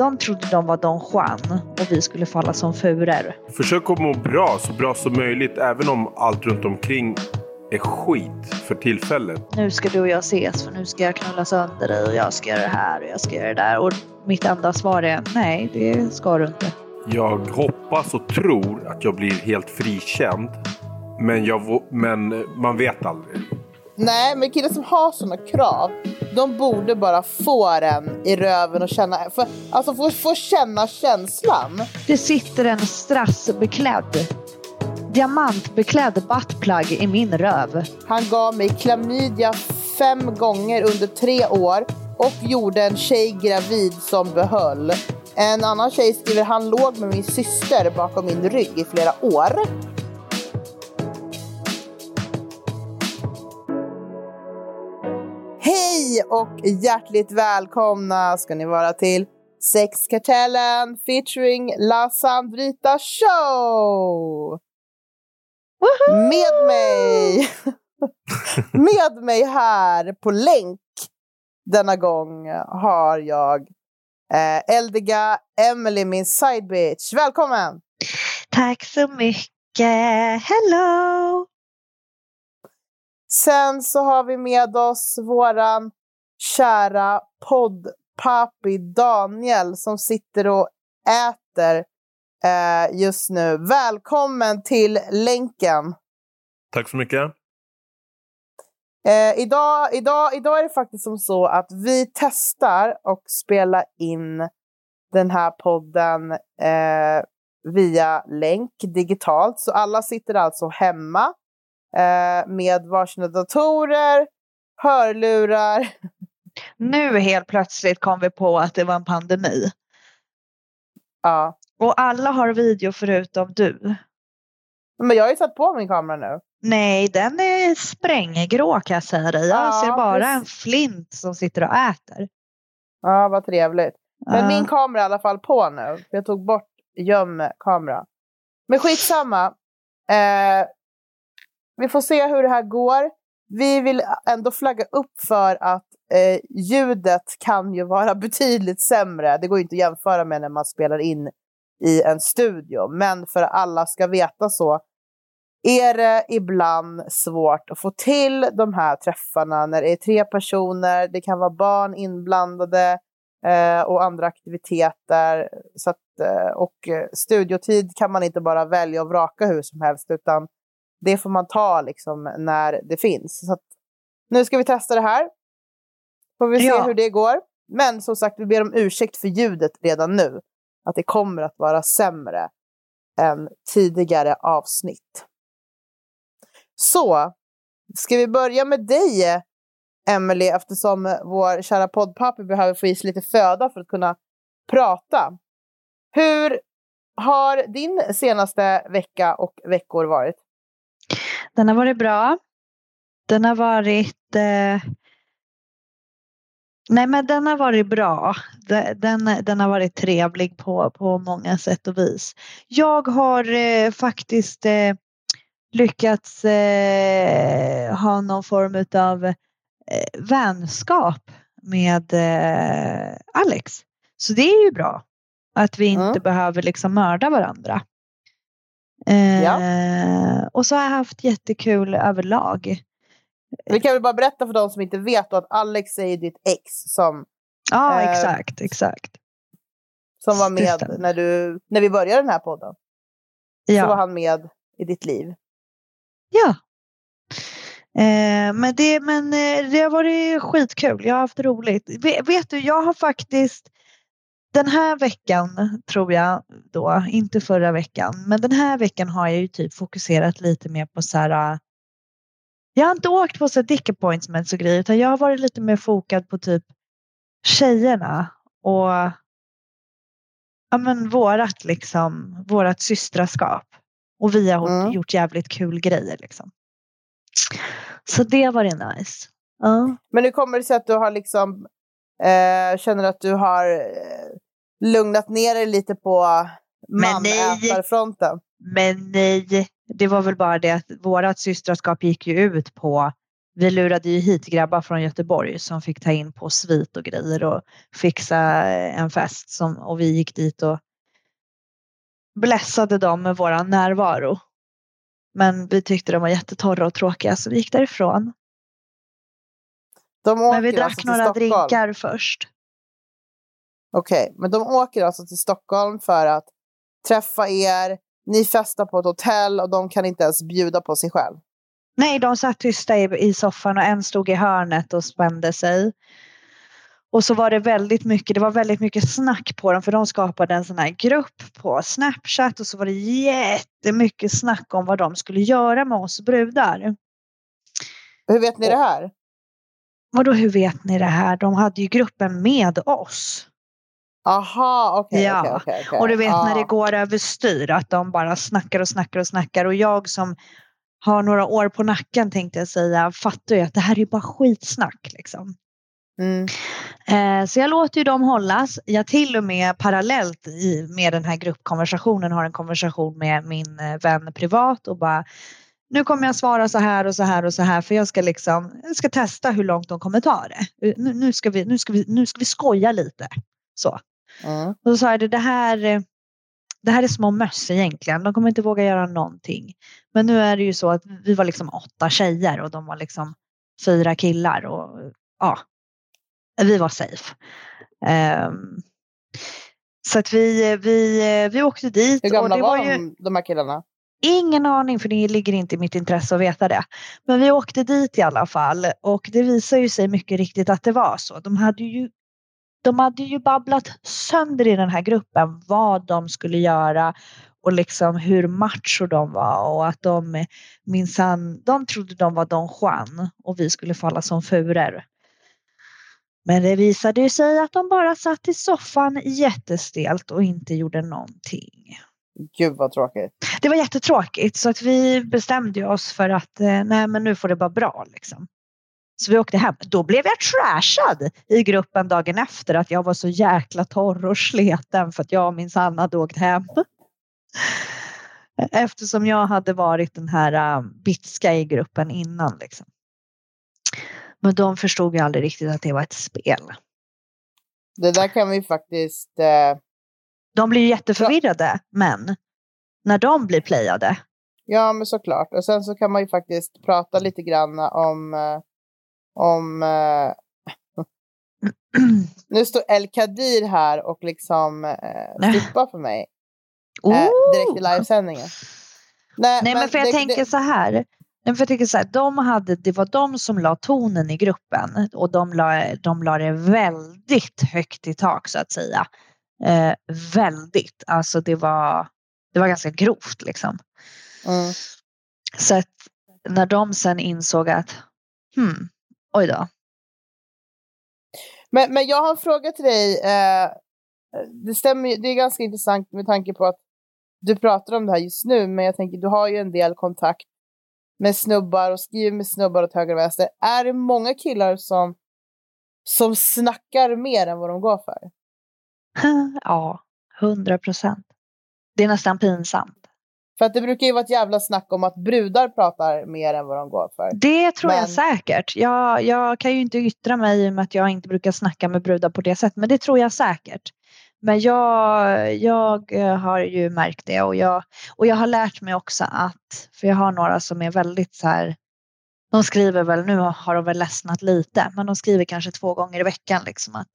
de trodde de var Don Juan och vi skulle falla som furor. Försök att må bra, så bra som möjligt, även om allt runt omkring är skit för tillfället. Nu ska du och jag ses för nu ska jag knulla sönder dig och jag ska göra det här och jag ska göra det där. Och mitt enda svar är nej, det ska du inte. Jag hoppas och tror att jag blir helt frikänd. Men, jag, men man vet aldrig. Nej, men killar som har sådana krav, de borde bara få den i röven och känna, för, alltså få, få känna känslan. Det sitter en strassbeklädd, diamantbeklädd buttplug i min röv. Han gav mig klamydia fem gånger under tre år och gjorde en tjej gravid som behöll. En annan tjej skriver han låg med min syster bakom min rygg i flera år. Hej och hjärtligt välkomna ska ni vara till Sexkartellen featuring La Sandrita Show! Woho! Med mig, med mig här på länk denna gång har jag eh, eldiga Emily, min side bitch. Välkommen! Tack så mycket. Hello! Sen så har vi med oss våran kära poddpapi Daniel som sitter och äter eh, just nu. Välkommen till länken! Tack så mycket. Eh, idag, idag, idag är det faktiskt som så att vi testar och spelar in den här podden eh, via länk digitalt. Så alla sitter alltså hemma eh, med varsina datorer, hörlurar. Nu helt plötsligt kom vi på att det var en pandemi. Ja. Och alla har video förutom du. Men jag har ju satt på min kamera nu. Nej, den är spränggrå kan jag säga dig. Jag Ja, ser bara precis. en flint som sitter och äter. Ja, vad trevligt. Men Ja. min kamera är i alla fall på nu. Jag tog bort gömkamera. Men skitsamma. Eh, vi får se hur det här går. Vi vill ändå flagga upp för att eh, ljudet kan ju vara betydligt sämre. Det går ju inte att jämföra med när man spelar in i en studio. Men för att alla ska veta så är det ibland svårt att få till de här träffarna när det är tre personer, det kan vara barn inblandade eh, och andra aktiviteter. Så att, eh, och eh, studiotid kan man inte bara välja och vraka hur som helst, utan det får man ta liksom när det finns. Så att, nu ska vi testa det här. Får vi se Ja. hur det går. Men som sagt, vi ber om ursäkt för ljudet redan nu. Att det kommer att vara sämre än tidigare avsnitt. Så, ska vi börja med dig, Emily, eftersom vår kära poddpappa behöver få i sig lite föda för att kunna prata. Hur har din senaste vecka och veckor varit? Den har varit bra. Den har varit... Eh... Nej, men den har varit bra. De- Den, den har varit trevlig på, på många sätt och vis. Jag har eh, faktiskt eh, lyckats eh, ha någon form av eh, vänskap med eh, Alex. Så det är ju bra. Att vi inte Mm. behöver liksom mörda varandra. Eh, Ja. Och så har jag haft jättekul överlag. Vi kan väl bara berätta för de som inte vet att Alex är ditt ex som, Ja, Eh, exakt, exakt. som var med när, du, när vi började den här podden. Så var Ja. han med i ditt liv. ja. Eh, men det, men eh, det har varit skitkul. Jag har haft roligt. Vet, vet du, jag har faktiskt den här veckan tror jag då, inte förra veckan, men den här veckan har jag ju typ fokuserat lite mer på så här. äh, Jag har inte åkt på så dick appointments och grejer utan jag har varit lite mer fokad på typ tjejerna och ja men vårat liksom, vårat systraskap. Och vi har Mm. gjort jävligt kul grejer liksom. Så det har varit nice. Ja. Men hur kommer det sig att du har liksom, eh, känner att du har eh, lugnat ner dig lite på manätarfronten? Men nej, det var väl bara det att vårat systraskap gick ju ut på vi lurade ju hit grabbar från Göteborg som fick ta in på svit och grejer och fixa en fest som, och vi gick dit och blässade dem med våran närvaro. Men vi tyckte de var jättetorra och tråkiga så vi gick därifrån. Men vi drack alltså några drinkar först. Okej, okay, men de åker alltså till Stockholm för att träffa er. Ni festar på ett hotell och de kan inte ens bjuda på sig själv. Nej, de satt tysta i, i soffan och en stod i hörnet och spände sig. Och så var det väldigt mycket, det var väldigt mycket snack på dem för de skapade en sån här grupp på Snapchat och så var det jättemycket snack om vad de skulle göra med oss brudar. Hur vet ni det här? Vadå hur vet ni det här? De hade ju gruppen med oss. Aha, okej. Okay, ja. Okay, okay, okay, Och du vet ah. när det går överstyr att de bara snackar och snackar och snackar och jag som har några år på nacken tänkte jag säga fattar ju att det här är bara skitsnack liksom. Mm. Eh, så jag låter ju dem hållas. Jag till och med parallellt i, med den här gruppkonversationen har en konversation med min eh, vän privat och bara nu kommer jag svara så här och så här och så här för jag ska liksom jag ska testa hur långt de kommer ta det. Nu, nu, ska, vi, nu, ska, vi, nu ska vi skoja lite. Så. Mm. Och så sa jag det här, det här är små möss egentligen. De kommer inte våga göra någonting. Men nu är det ju så att vi var liksom åtta tjejer och de var liksom fyra killar och ja, vi var safe. Um, så att vi, vi, vi åkte dit. Hur gamla var, var ju... de, de här killarna? Ingen aning för det ligger inte i mitt intresse att veta det. Men vi åkte dit i alla fall och det visar ju sig mycket riktigt att det var så. De hade ju de hade ju babblat sönder i den här gruppen vad de skulle göra och liksom hur macho de var och att de minsann, de trodde de var Don Juan och vi skulle falla som furor. Men det visade sig att de bara satt i soffan jättestelt och inte gjorde någonting. Gud vad tråkigt. Det var jättetråkigt så att vi bestämde oss för att eh, nej men nu får det vara bra liksom. Så vi åkte hem. Då blev jag trashad i gruppen dagen efter att jag var så jäkla torr och sleten för att jag och min Sanna hade åkt hem. Eftersom jag hade varit den här uh, bitska i gruppen innan. Liksom. Men de förstod ju aldrig riktigt att det var ett spel. Det där kan vi faktiskt... Eh... De blir ju jätteförvirrade, men när de blir playade. Ja, men såklart. Och sen så kan man ju faktiskt prata lite grann om eh om... Eh, nu står El Kadir här och liksom eh, flippar för mig. Eh, direkt i livesändningen. Nej, Nej men, men för jag det, tänker det... så här. Nej, för jag tänker så här, de hade, det var de som la tonen i gruppen och de la, de la det väldigt högt i tak så att säga. Eh, väldigt, alltså det var, det var ganska grovt liksom. Mm. Så att när de sen insåg att hmm, Oj då. Men, men jag har en fråga till dig. Eh, det, stämmer, det är ganska intressant med tanke på att du pratar om det här just nu, men jag tänker du har ju en del kontakt med snubbar och skriver med snubbar åt höger och vänster. Är det många killar som, som snackar mer än vad de går för? Ja, hundra procent. Det är nästan pinsamt. För att det brukar ju vara ett jävla snack om att brudar pratar mer än vad de går för. Det tror men... jag säkert. Jag, jag kan ju inte yttra mig i och med att jag inte brukar snacka med brudar på det sättet. Men det tror jag säkert. Men jag, jag har ju märkt det och jag, och jag har lärt mig också att, för jag har några som är väldigt så här, de skriver väl, nu har de väl ledsnat lite, men de skriver kanske två gånger i veckan liksom att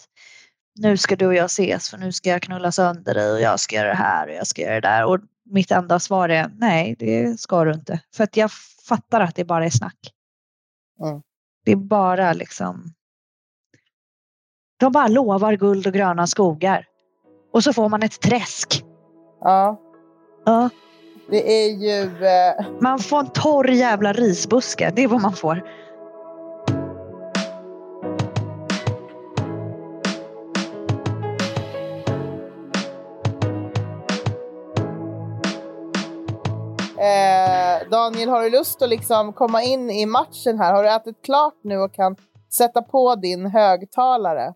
nu ska du och jag ses för nu ska jag knulla sönder dig och jag ska göra det här och jag ska göra det där. Och mitt enda svar är nej, det ska du inte. För att jag fattar att det bara är snack. Mm. Det är bara liksom. De bara lovar guld och gröna skogar. Och så får man ett träsk. Ja. Ja. Det är ju... Eh... Man får en torr jävla risbuske. Det är vad man får. Daniel, har du lust att liksom komma in i matchen här? Har du ätit klart nu och kan sätta på din högtalare?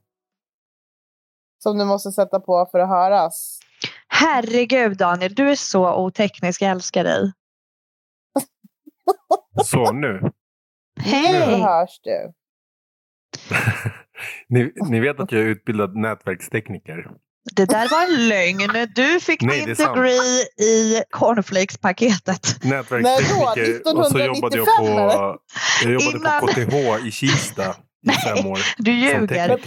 Som du måste sätta på för att höras. Herregud Daniel, du är så oteknisk. Jag älskar dig. Så nu? Nu Hej! hörs du. Ni, ni vet att jag är utbildad nätverkstekniker. Det där var en lögn. Du fick Nej, din sant. degree i cornflakes-paketet. Nätverkstekniker och så jobbade jag 1995 eller? på, jag jobbade Innan- på KTH i Kista i fem år. Du ljuger.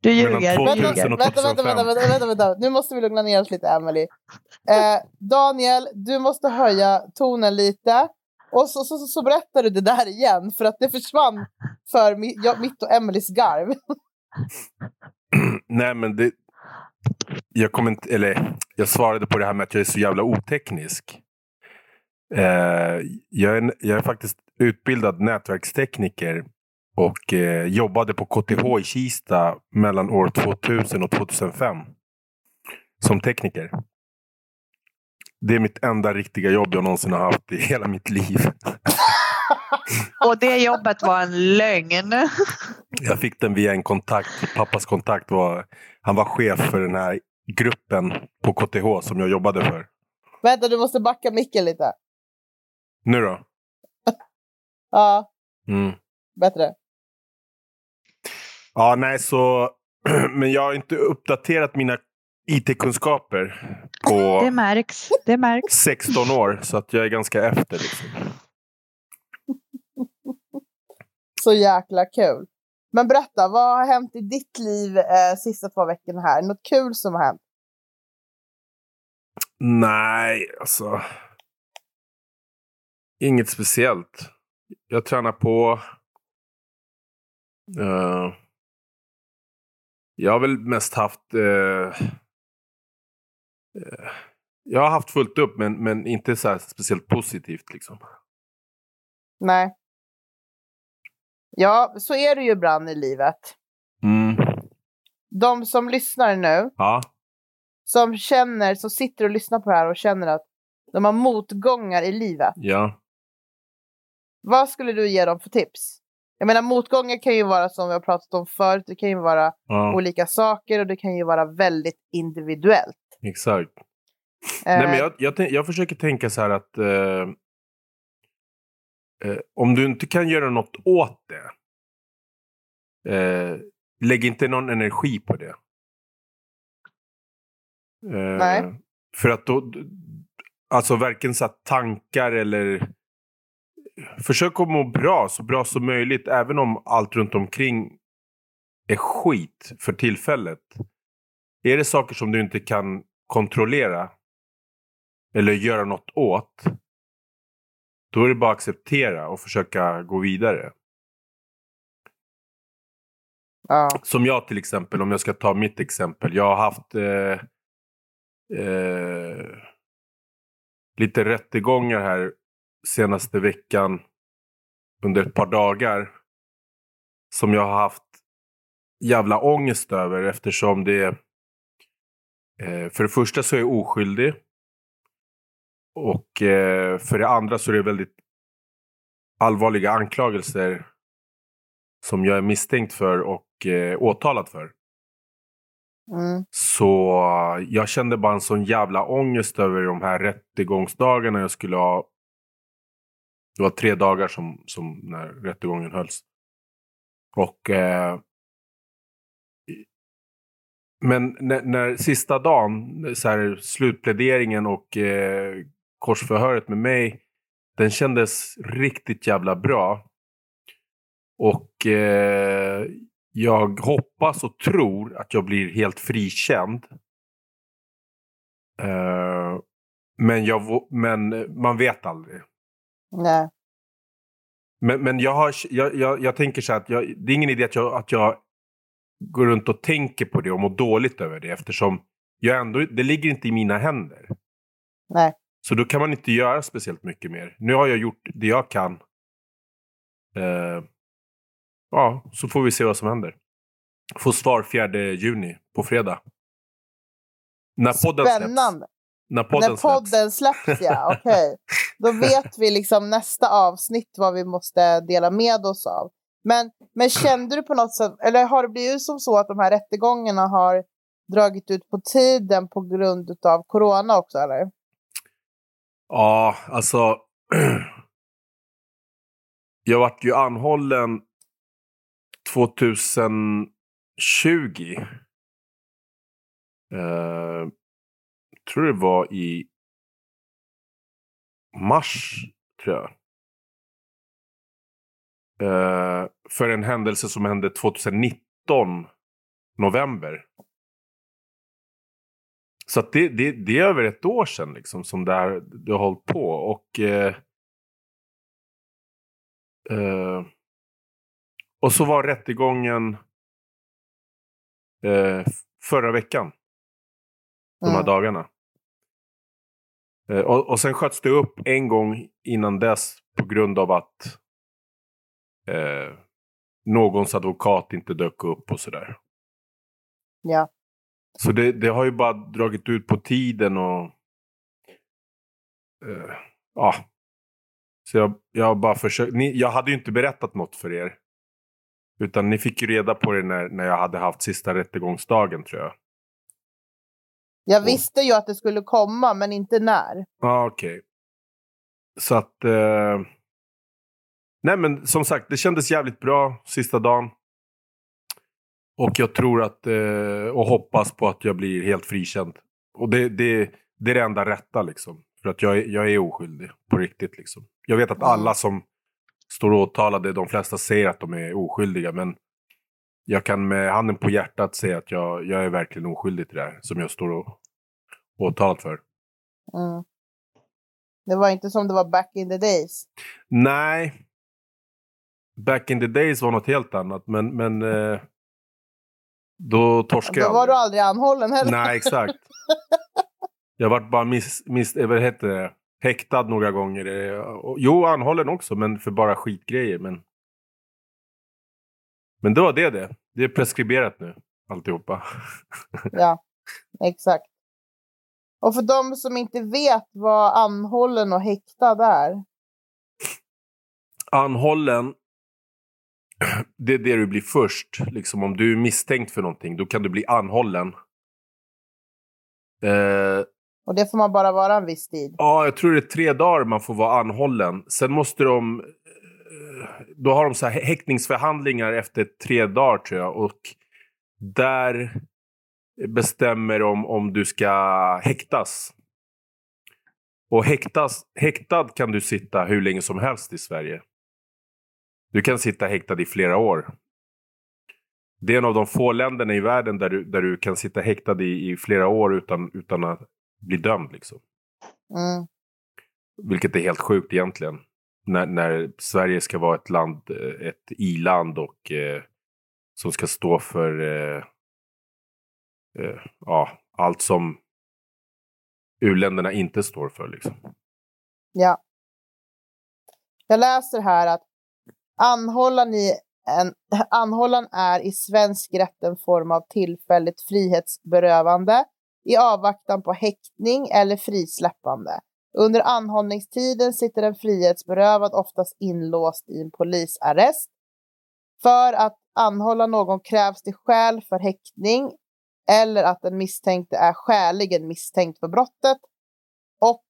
Du ljuger. Du 2000 ljuger. och Vänta, vänta, 2005. vänta, vänta, vänta, vänta. Nu måste vi lugna ner oss lite, Emily. Eh, Daniel, du måste höja tonen lite. Och så, så, så, så berättar du det där igen, för att det försvann för mi, mitt och Emelies garv. Nej men det... Jag, kommer inte, eller, jag svarade på det här med att jag är så jävla oteknisk. Eh, jag, är, jag är faktiskt utbildad nätverkstekniker och eh, jobbade på KTH i Kista mellan år 2000 och 2005. Som tekniker. Det är mitt enda riktiga jobb jag någonsin har haft i hela mitt liv. Och det jobbet var en lögn. Jag fick den via en kontakt. Pappas kontakt var, han var chef för den här gruppen på KTH som jag jobbade för. Vänta, du måste backa micken lite. Nu då? Ja, Mm. bättre. Ja, nej så... Men jag har inte uppdaterat mina IT-kunskaper Det på märks. Det märks. 16 år. Så att jag är ganska efter. Liksom. Så jäkla kul. Men berätta, vad har hänt i ditt liv eh, sista två veckorna här? Något kul som har hänt? Nej, alltså. Inget speciellt. Jag tränar på. Eh, jag har väl mest haft... eh, eh, jag har haft fullt upp, men, men inte så speciellt positivt. Liksom. Nej. Ja, så är det ju ibland i livet. Mm. De som lyssnar nu, Ja. som känner, som sitter och lyssnar på det här och känner att de har motgångar i livet. ja. Vad skulle du ge dem för tips? Jag menar motgångar kan ju vara som vi har pratat om förut, det kan ju vara ja olika saker och det kan ju vara väldigt individuellt. exakt. Eh, Nej, men jag, jag, jag försöker tänka så här att eh, eh, om du inte kan göra något åt det, eh, lägg inte någon energi på det. Eh, Nej. För att då, alltså varken så tankar eller försök att må bra, så bra som möjligt, även om allt runt omkring är skit för tillfället. Är det saker som du inte kan kontrollera eller göra något åt, då är det bara att acceptera och försöka gå vidare. ja. Som jag till exempel, om jag ska ta mitt exempel. Jag har haft eh, eh, lite rättegångar här senaste veckan under ett par dagar. Som jag har haft jävla ångest över eftersom det eh, för det första så är jag oskyldig. Och eh, för det andra så är det väldigt allvarliga anklagelser som jag är misstänkt för och eh, åtalad för. Mm. Så jag kände bara en sån jävla ångest över de här rättegångsdagarna jag skulle ha. Det var tre dagar som, som när rättegången hölls. Och eh, men när, när sista dagen, så här, slutpläderingen och eh, korsförhöret med mig, den kändes riktigt jävla bra. Och eh, jag hoppas och tror att jag blir helt frikänd. Eh, men, jag, men man vet aldrig. Nej. Men, men jag, har, jag, jag, jag tänker så här att jag, det är ingen idé att jag, att jag går runt och tänker på det och mår dåligt över det eftersom jag ändå, det ligger inte i mina händer. Nej. Så då kan man inte göra speciellt mycket mer. Nu har jag gjort det jag kan. Eh, ja, så får vi se vad som händer. Får svar 4 juni på fredag. När podden släpps. Spännande. När podden, När podden släpps, ja. Okej. Då vet vi liksom nästa avsnitt vad vi måste dela med oss av. Men, men kände du på något sätt, eller har det blivit som så att de här rättegångarna har dragit ut på tiden på grund av corona också, eller? Ja, alltså. jag vart ju anhållen 2020. Eh, tror det var i mars, tror jag. Eh, för en händelse som hände 2019, november. Så det, det, det är över ett år sedan liksom, som det, här, det har hållit på. Och, eh, eh, och så var rättegången eh, förra veckan. De här Mm. dagarna. Eh, och, och sen sköts det upp en gång innan dess på grund av att eh, någons advokat inte dök upp och sådär. Ja. Så det, det har ju bara dragit ut på tiden och... Eh, ja. Så jag, jag bara försökt. Ni, jag hade ju inte berättat något för er. Utan ni fick ju reda på det när, när jag hade haft sista rättegångsdagen tror jag. Jag Och- visste ju att det skulle komma, men inte när. Ja, okej. Så att... Eh... Nej, men som sagt, det kändes jävligt bra sista dagen. Och jag tror att... Eh... Och hoppas på att jag blir helt frikänd. Och det, det, det är det enda rätta liksom. För att jag, är- jag är oskyldig på riktigt liksom. Jag vet att alla som står åtalade, de flesta säger att de är oskyldiga. Men jag kan med handen på hjärtat säga att jag, jag är verkligen oskyldig till det här. Som jag står och, åtalad för. Mm. Det var inte som det var back in the days. Nej. Back in the days var något helt annat, men, men eh, då torskade Då jag. var du aldrig. anhållen heller. Nej, exakt. Jag vart bara miss, miss, eh, vad heter det? häktad några gånger. eh, Jo, anhållen också, men för bara skitgrejer. Men, men det var det det. Det är preskriberat nu, alltihopa. Ja, exakt. Och för de som inte vet vad anhållen och häktad är. Anhållen, det är det du blir först. Liksom om du är misstänkt för någonting, då kan du bli anhållen. Eh, Och det får man bara vara en viss tid. Ja, jag tror det är tre dagar man får vara anhållen. Sen måste de... eh, Då har de så här häktningsförhandlingar efter tre dagar tror jag. Och där bestämmer de om du ska häktas. Och häktas, häktad kan du sitta hur länge som helst i Sverige. Du kan sitta häktad i flera år. Det är en av de få länderna i världen där du, där du kan sitta häktad i, i flera år utan, utan att bli dömd. Liksom. Mm. Vilket är helt sjukt egentligen. När, när Sverige ska vara ett land, eh, ett i-land och eh, som ska stå för eh, eh, ja, allt som u-länderna inte står för. Liksom. Ja. Jag läser här att anhållan, i en, anhållan är i svensk rätt en form av tillfälligt frihetsberövande i avvaktan på häktning eller frisläppande. Under anhållningstiden sitter en frihetsberövad oftast inlåst i en polisarrest. För att anhålla någon krävs det skäl för häktning eller att den misstänkte är skäligen misstänkt för brottet. Och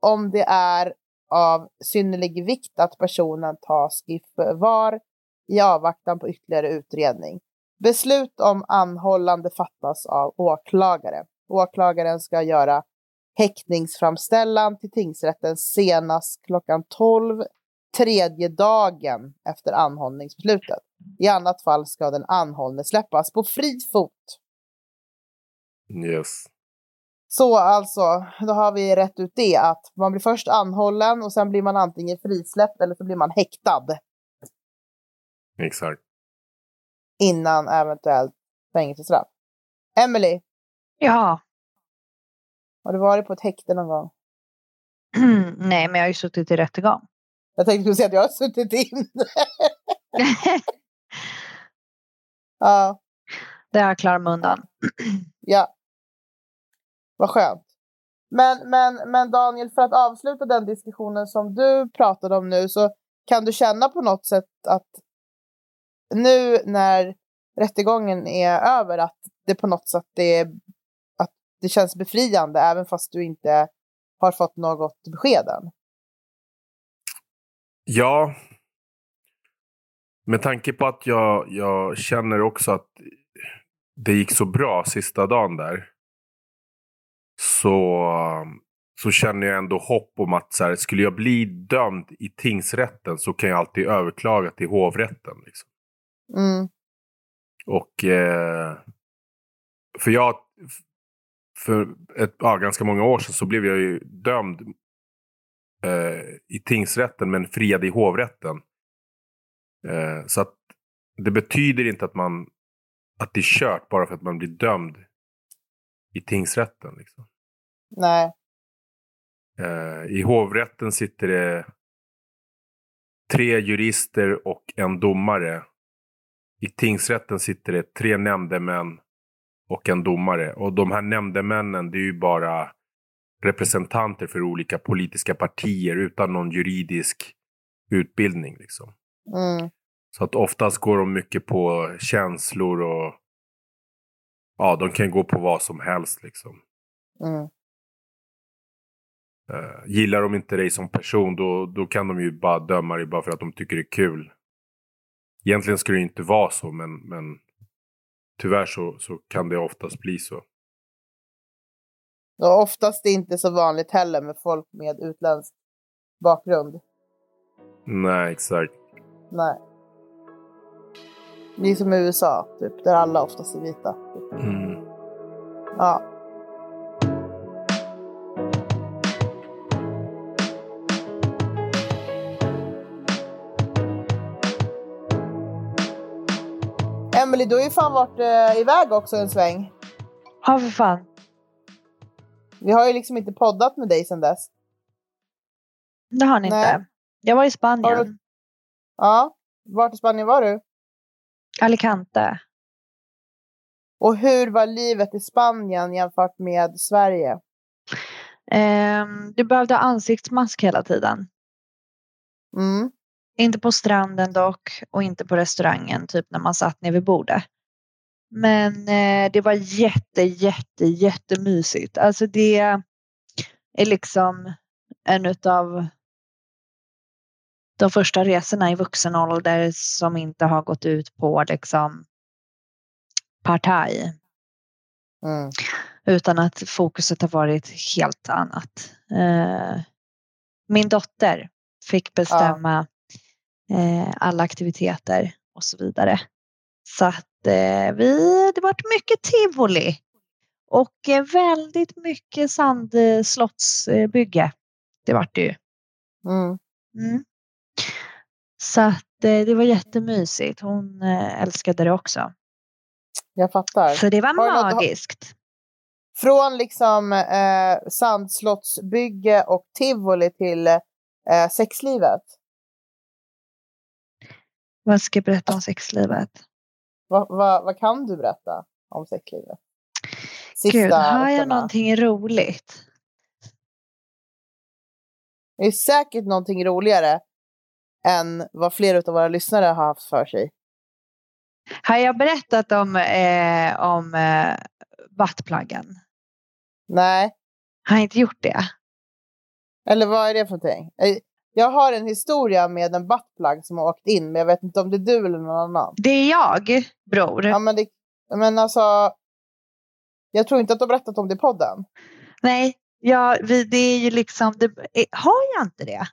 om det är av synnerlig vikt att personen tas i förvar i avvaktan på ytterligare utredning. Beslut om anhållande fattas av åklagare. Åklagaren ska göra häktningsframställan till tingsrätten senast klockan 12 tredje dagen efter anhållningsbeslutet. I annat fall ska den anhållne släppas på fri fot. Yes. Så alltså, då har vi rätt ut det att man blir först anhållen och sen blir man antingen frisläppt eller så blir man häktad Exakt. innan eventuellt fängelsestraff. Emily, Ja. har du varit på ett häkte någon gång? Nej, men jag har ju suttit i rättegång. Jag tänkte säga att jag har suttit in. ja, Det har jag klarat mig undan. ja. Vad skönt. Men, men, men Daniel, för att avsluta den diskussionen som du pratade om nu så kan du känna på något sätt att nu när rättegången är över att det på något sätt är, att det känns befriande även fast du inte har fått något besked än? Ja. med tanke på att jag, jag känner också att det gick så bra sista dagen där. Så, så känner jag ändå hopp om att så här, skulle jag bli dömd i tingsrätten så kan jag alltid överklaga till hovrätten. Liksom. Mm. Och eh, för jag, för ett, ja, ganska många år sedan så blev jag ju dömd eh, i tingsrätten men friad i hovrätten. Eh, så att det betyder inte att man att det är kört bara för att man blir dömd i tingsrätten. Liksom. Nej. Eh, I hovrätten sitter det tre jurister och en domare. I tingsrätten sitter det tre nämndemän och en domare. Och de här nämndemännen, det är ju bara representanter för olika politiska partier utan någon juridisk utbildning. Liksom. Mm. Så att oftast går de mycket på känslor och ja, de kan gå på vad som helst liksom. Mm. Uh, gillar de inte dig som person då, då kan de ju bara döma dig bara för att de tycker det är kul. Egentligen skulle det inte vara så men, men tyvärr så, så kan det oftast bli så. Och oftast är det inte så vanligt heller med folk med utländsk bakgrund. Nej, exakt. Nej. Det är som i USA, typ, där alla oftast är vita. Typ. Mm. Ja. Emily, du har ju fan varit eh, iväg också en sväng. Ja, för fan. Vi har ju liksom inte poddat med dig sedan dess. Det har ni Nej. inte. Jag var i Spanien. Har du- Ja. Vart i Spanien var du? Alicante. Och hur var livet i Spanien jämfört med Sverige? Ehm, du behövde ansiktsmask hela tiden. Mm. Inte på stranden dock och inte på restaurangen, typ när man satt ner vid bordet. Men eh, det var jätte, jätte, jättemysigt. Alltså det är liksom en av de första resorna i vuxen ålder som inte har gått ut på liksom partaj. Mm. Utan att fokuset har varit helt annat. Eh, min dotter fick bestämma eh, alla aktiviteter och så vidare. Så att eh, vi, det varit mycket tivoli. Och eh, väldigt mycket sandslottsbygge. Det vart det ju. Mm. Mm. Så att eh, det var jättemysigt. Hon eh, älskade det också. Jag fattar. Så det var Har du något- magiskt. Från liksom eh, sandslottsbygge och tivoli till eh, sexlivet. Vad ska jag berätta om sexlivet? Vad vad- vad kan du berätta om sexlivet? Gud, har jag veckorna. någonting roligt? Det är säkert någonting roligare än vad flera av våra lyssnare har haft för sig. Har jag berättat om, eh, om eh, vattplaggen? Nej, Har jag inte gjort det? eller vad är det för någonting? Jag har en historia med en buttplug som har åkt in, men jag vet inte om det är du eller någon annan. Det är jag, bror. Ja, men, det, men alltså, jag tror inte att du har berättat om det i podden. Nej, ja, vi, det är ju liksom... Det, eh, har jag inte det?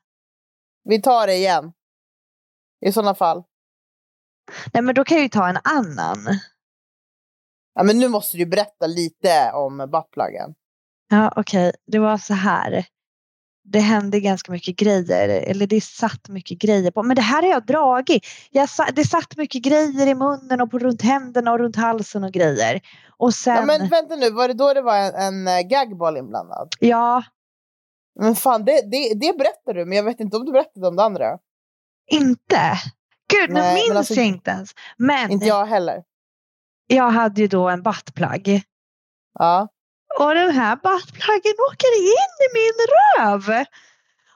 Vi tar det igen. I sådana fall. Nej, men då kan jag ju ta en annan. Ja, men nu måste du berätta lite om buttpluggen. Ja, okej. Det var så här. Det hände ganska mycket grejer, eller det satt mycket grejer på. Men det här har jag dragit. Jag sa, det satt mycket grejer i munnen och på runt händerna och runt halsen och grejer. Och sen, Ja, men vänta nu, var det då det var en, en eh, gagball inblandad? ja, Men fan, det, det, det berättar du, men jag vet inte om du berättade om det andra. inte. Gud, nu Nej, minns alltså- jag inte ens. Men Inte jag heller. jag hade ju då en buttplug. Ja. Och den här buttpluggen åker in i min röv.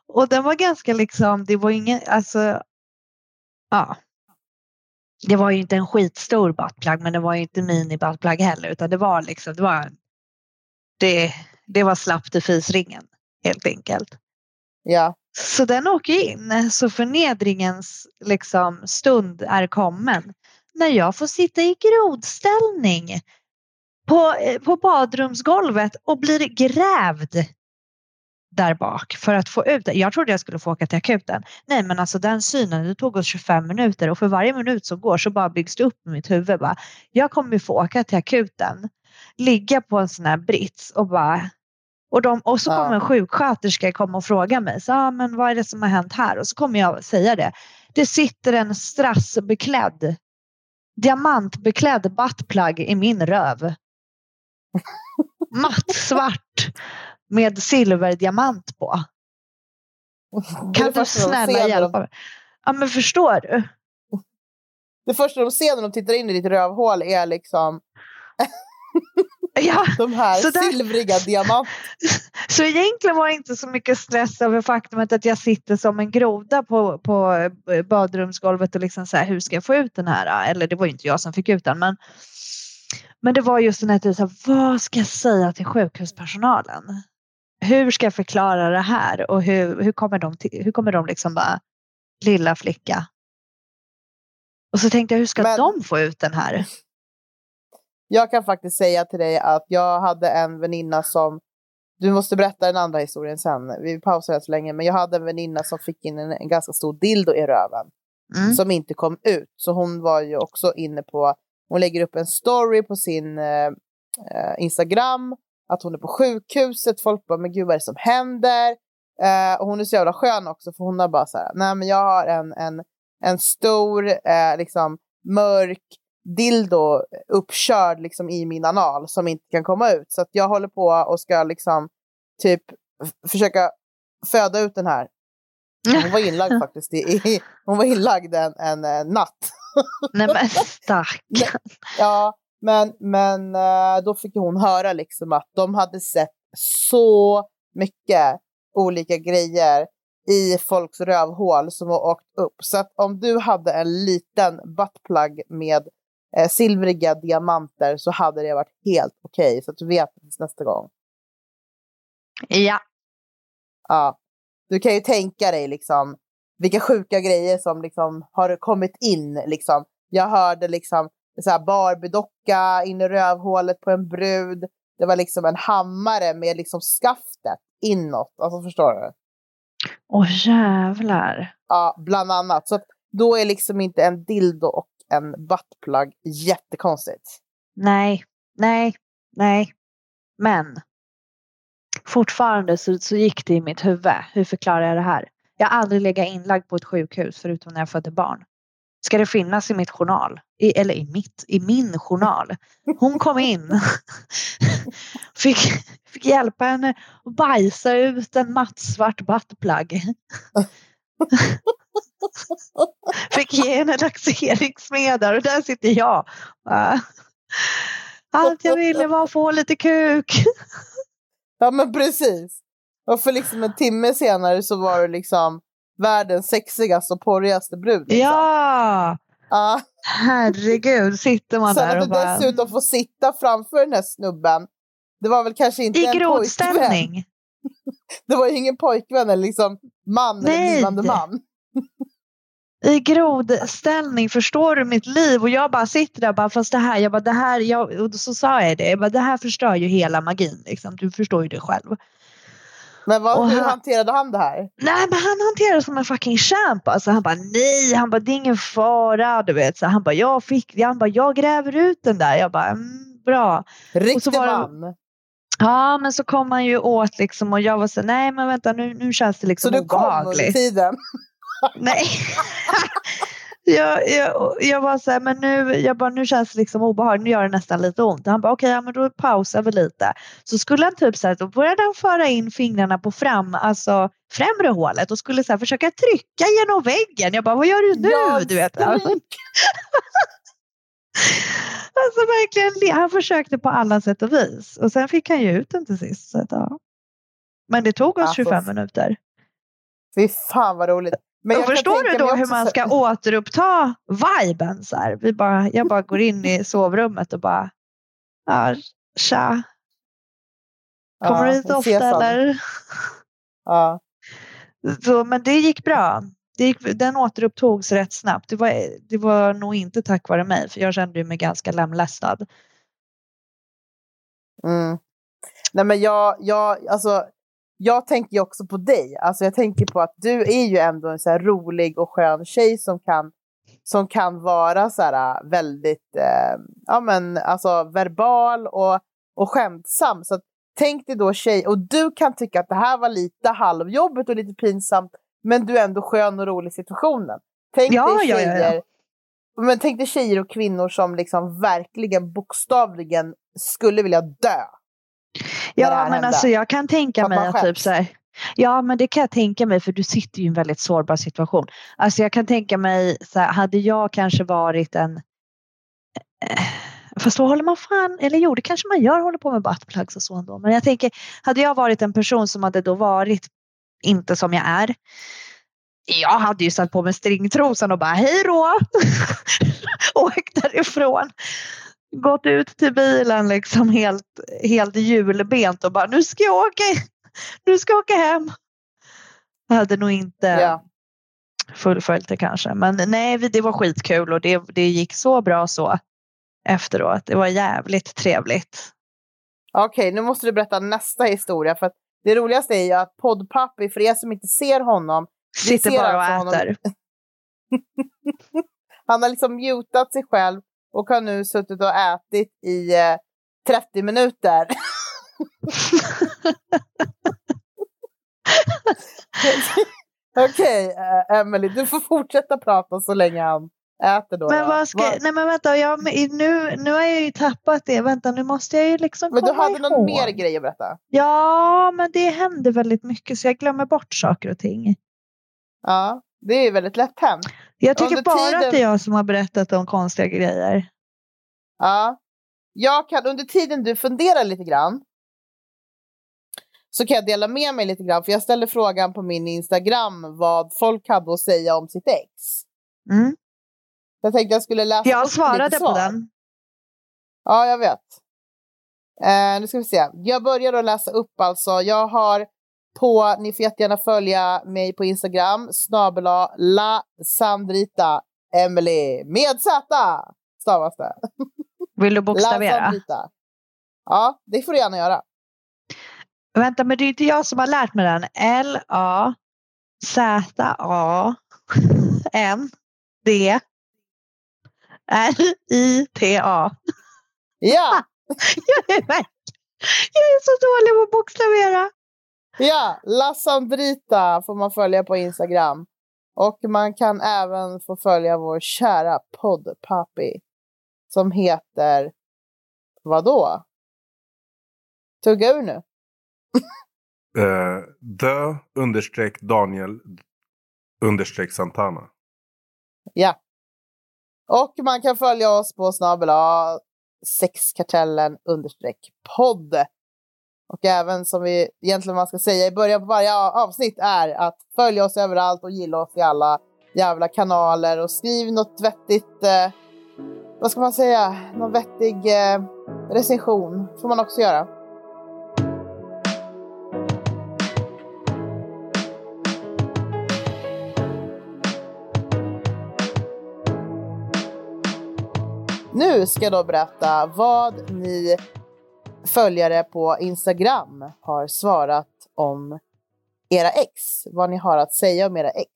Och den var ganska liksom, det var ingen, alltså, ja. Det var ju inte en skitstor buttplug men det var ju inte mini buttplug heller utan det var liksom, det var, det, det var slappt i fisringen helt enkelt. ja. Så den åker in. Så förnedringens liksom, stund är kommen. När jag får sitta i grodställning på, eh, på badrumsgolvet och blir grävd där bak för att få ut det. Jag trodde jag skulle få åka till akuten. Nej men alltså den synen, det tog oss 25 minuter och för varje minut som går så bara byggs det upp i mitt huvud. Bara, jag kommer få åka till akuten, ligga på en sån här brits och bara och, de, och så kommer en sjuksköterska komma och fråga mig, så, ah, men vad är det som har hänt här? Och så kommer jag säga det. Det sitter en strassbeklädd, diamantbeklädd buttplug i min röv. Matt svart med silverdiamant på. Kan du snälla hjälpa mig? Ja men förstår du? Det första de ser när de tittar in i ditt rövhål är liksom ja, de här silvriga diamanterna. Så egentligen var det inte så mycket stress över faktumet att jag sitter som en groda på, på badrumsgolvet och liksom så här, hur ska jag få ut den här? Eller det var ju inte jag som fick ut den men men det var just den här, typ, vad ska jag säga till sjukhuspersonalen? hur ska jag förklara det här och hur, hur kommer de, till, hur kommer de liksom bara, lilla flicka. Och så tänkte jag, hur ska Men, de få ut den här? Jag kan faktiskt säga till dig att jag hade en väninna som, du måste berätta den andra historien sen, vi pausar här så länge, men jag hade en väninna som fick in en, en ganska stor dildo i röven. Mm. Som inte kom ut. Så hon var ju också inne på, hon lägger upp en story på sin eh, eh Instagram att hon är på sjukhuset. Folk bara, men gud vad är det som händer? Eh, och hon är så jävla skön också, för hon har bara så här, nej men jag har en, en, en stor, eh, liksom mörk dildo uppkörd liksom i min anal som inte kan komma ut. Så att jag håller på och ska liksom typ försöka föda ut den här. Hon var inlagd faktiskt. I, i, hon var inlagd en, en, en natt. Nej men stackarn. Ja, men, men eh, då fick hon höra liksom att de hade sett så mycket olika grejer i folks rövhål som har åkt upp. Så att om du hade en liten buttplug med eh, silvriga diamanter så hade det varit helt okej. Okay, så att du vet tills nästa gång. Ja. Ja. Du kan ju tänka dig liksom vilka sjuka grejer som liksom har kommit in. Liksom. Jag hörde liksom så här Barbie-docka in i rövhålet på en brud. Det var liksom en hammare med liksom skaftet inåt. Alltså förstår du? Åh jävlar. Ja, bland annat. Så då är liksom inte en dildo och en buttplug jättekonstigt. Nej, nej, nej. Men fortfarande så, så gick det i mitt huvud. Hur förklarar jag det här? Jag har aldrig legat inlagd på ett sjukhus förutom när jag födde barn ska det finnas i mitt journal. I, eller i mitt, i min journal. Hon kom in. fick, fick hjälpa henne att bajsa ut en mattsvart buttplug. fick ge henne laxeringsmedel och där sitter jag. Allt jag ville var att få lite kuk. ja men precis. Och för liksom en timme senare så var du liksom världens sexigaste och porrigaste brud. Liksom. Ja! Uh. Herregud, sitter man Sen där och Sen att du dessutom får sitta framför den här snubben. Det var väl kanske inte I en grodställning. pojkvän. det var ju ingen pojkvän eller liksom man Nej. eller blivande man. I grodställning, förstår du mitt liv? Och jag bara sitter där bara, fast det här, jag bara, det här, jag, och så sa jag det, jag bara, det här förstör ju hela magin. Liksom. Du förstår ju det själv. Men vad, hur han, hanterade han det här? Nej, men han hanterade det som en fucking champ. Alltså, han bara nej, han bara det är ingen fara. Du vet. Så han bara jag fick, han bara jag gräver ut den där. Jag bara mm, bra. Riktig man. Ja, men så kom han ju åt liksom och jag var så nej men vänta nu, nu känns det liksom obehagligt. Så du kom under tiden? nej. jag, jag, jag var så här, men nu, jag bara, nu känns det liksom obehagligt, nu gör det nästan lite ont. Han bara, okej, okay, ja, men då pausar vi lite. Så skulle han typ så här, då började han föra in fingrarna på fram, alltså främre hålet och skulle så här, försöka trycka genom väggen. Jag bara, vad gör du nu? Du vet. alltså verkligen, han försökte på alla sätt och vis. Och sen fick han ju ut den till sist. Så att, ja. Men det tog oss 25 alltså, minuter. Fy fan vad roligt. Men förstår du då hur man ska återuppta viben? Så här? Vi bara, jag bara går in i sovrummet och bara, ja, tja. Kommer ja, du hit ofta eller? Ja. Så, men det gick bra. Det gick, den återupptogs rätt snabbt. Det var, det var nog inte tack vare mig, för jag kände mig ganska lemlästad. Mm. Nej, men jag, jag, alltså, jag tänker ju också på dig. Alltså, jag tänker på att du är ju ändå en så rolig och skön tjej som kan, som kan vara så här, äh, väldigt eh, ja, men, alltså, verbal och, och skämtsam. Så tänk dig då tjej, och du kan tycka att det här var lite halvjobbigt och lite pinsamt, men du är ändå skön och rolig i situationen. Tänk Ja, dig tjejer, ja, ja. Men tänk dig tjejer och kvinnor som liksom verkligen bokstavligen skulle vilja dö. Ja, men alltså jag kan tänka mig att typ så här, Ja, men det kan jag tänka mig för du sitter ju i en väldigt sårbar situation. Alltså jag kan tänka mig så här, hade jag kanske varit en eh, Fast då håller man fan, eller jo det kanske man gör, håller på med buttplugs och så ändå. Men jag tänker, hade jag varit en person som hade då varit inte som jag är. Jag hade ju satt på mig stringtrosan och bara hej då. Åkt därifrån. Gått ut till bilen liksom helt, helt hjulbent och bara nu ska jag åka, nu ska jag åka hem. Jag hade nog inte Ja. fullföljt det kanske. Men nej, det var skitkul och det, det gick så bra så efteråt. Det var jävligt trevligt. Okej, nu måste du berätta nästa historia. För att det roligaste är ju att poddpappi, för er som inte ser honom, Sitter ser bara och alltså äter. han har liksom mutat sig själv och har nu suttit och ätit i eh, 30 minuter. Okej, eh, Emily, du får fortsätta prata så länge han äter då. Men vad ska, Vad- nej men vänta, jag, nu, nu har jag ju tappat det. Vänta, nu måste jag ju liksom Men du komma hade någon ihåg. mer grej att berätta? Ja, men det händer väldigt mycket så jag glömmer bort saker och ting. Ja, det är väldigt lätt hänt. Jag tycker bara tiden- att det är jag som har berättat om konstiga grejer. Ja. Jag kan, under tiden du funderar lite grann så kan jag dela med mig lite grann. För jag ställde frågan på min Instagram vad folk hade att säga om sitt ex. Mm. Jag tänkte jag skulle läsa Jag svarade på den. Ja, jag vet. Eh, nu ska vi se. Jag börjar att läsa upp alltså. Jag har på, ni får jättegärna följa mig på Instagram, snabela la Sandrita Emily med Z stavas det. Vill du bokstavera? Ja, det får du gärna göra. Vänta, men det är inte jag som har lärt mig den. L-A Z-A N D R-I-T-A. Ja, Jag är jag är så dålig på att bokstavera. Ja, La Sandrita får man följa på Instagram. Och man kan även få följa vår kära poddpappi som heter vadå? Tugga ur nu. Eh, the understreck Daniel understreck Santana. Ja. Och man kan följa oss på snabel A sexkartellen understreck podd. Och även som vi egentligen man ska säga i början på varje avsnitt är att följa oss överallt och gilla oss i alla jävla kanaler och skriv något vettigt, eh, vad ska man säga, någon vettig eh, recension får man också göra. Nu ska jag då berätta vad ni följare på Instagram har svarat om era ex. Vad ni har att säga om era ex.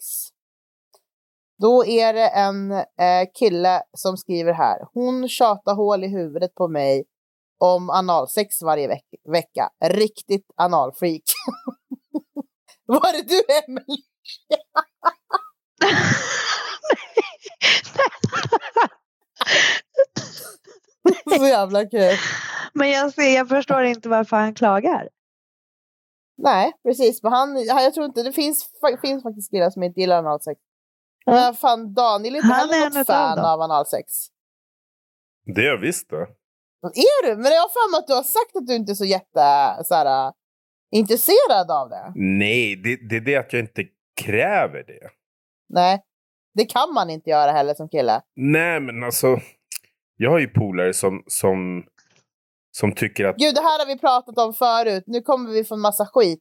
Då är det en eh, kille som skriver här. Hon tjatar hål i huvudet på mig om analsex varje veck- vecka. Riktigt analfreak. Var det du, Emelie? Så jävla kul. Men jag, ser, jag förstår inte varför han klagar. Nej, precis. Men han, jag tror inte, det finns, finns faktiskt killar som inte gillar analsex. Men fan, Daniel är inte Han är heller en något fan av analsex. Det är jag visst det. Är du? Men jag har för mig att du har sagt att du inte är så jätte så här, intresserad av det. Nej, det, det är det att jag inte kräver det. Nej, det kan man inte göra heller som kille. Nej, men alltså. Jag har ju polare som, som, som tycker att... Gud, det här har vi pratat om förut. Nu kommer vi få en massa skit.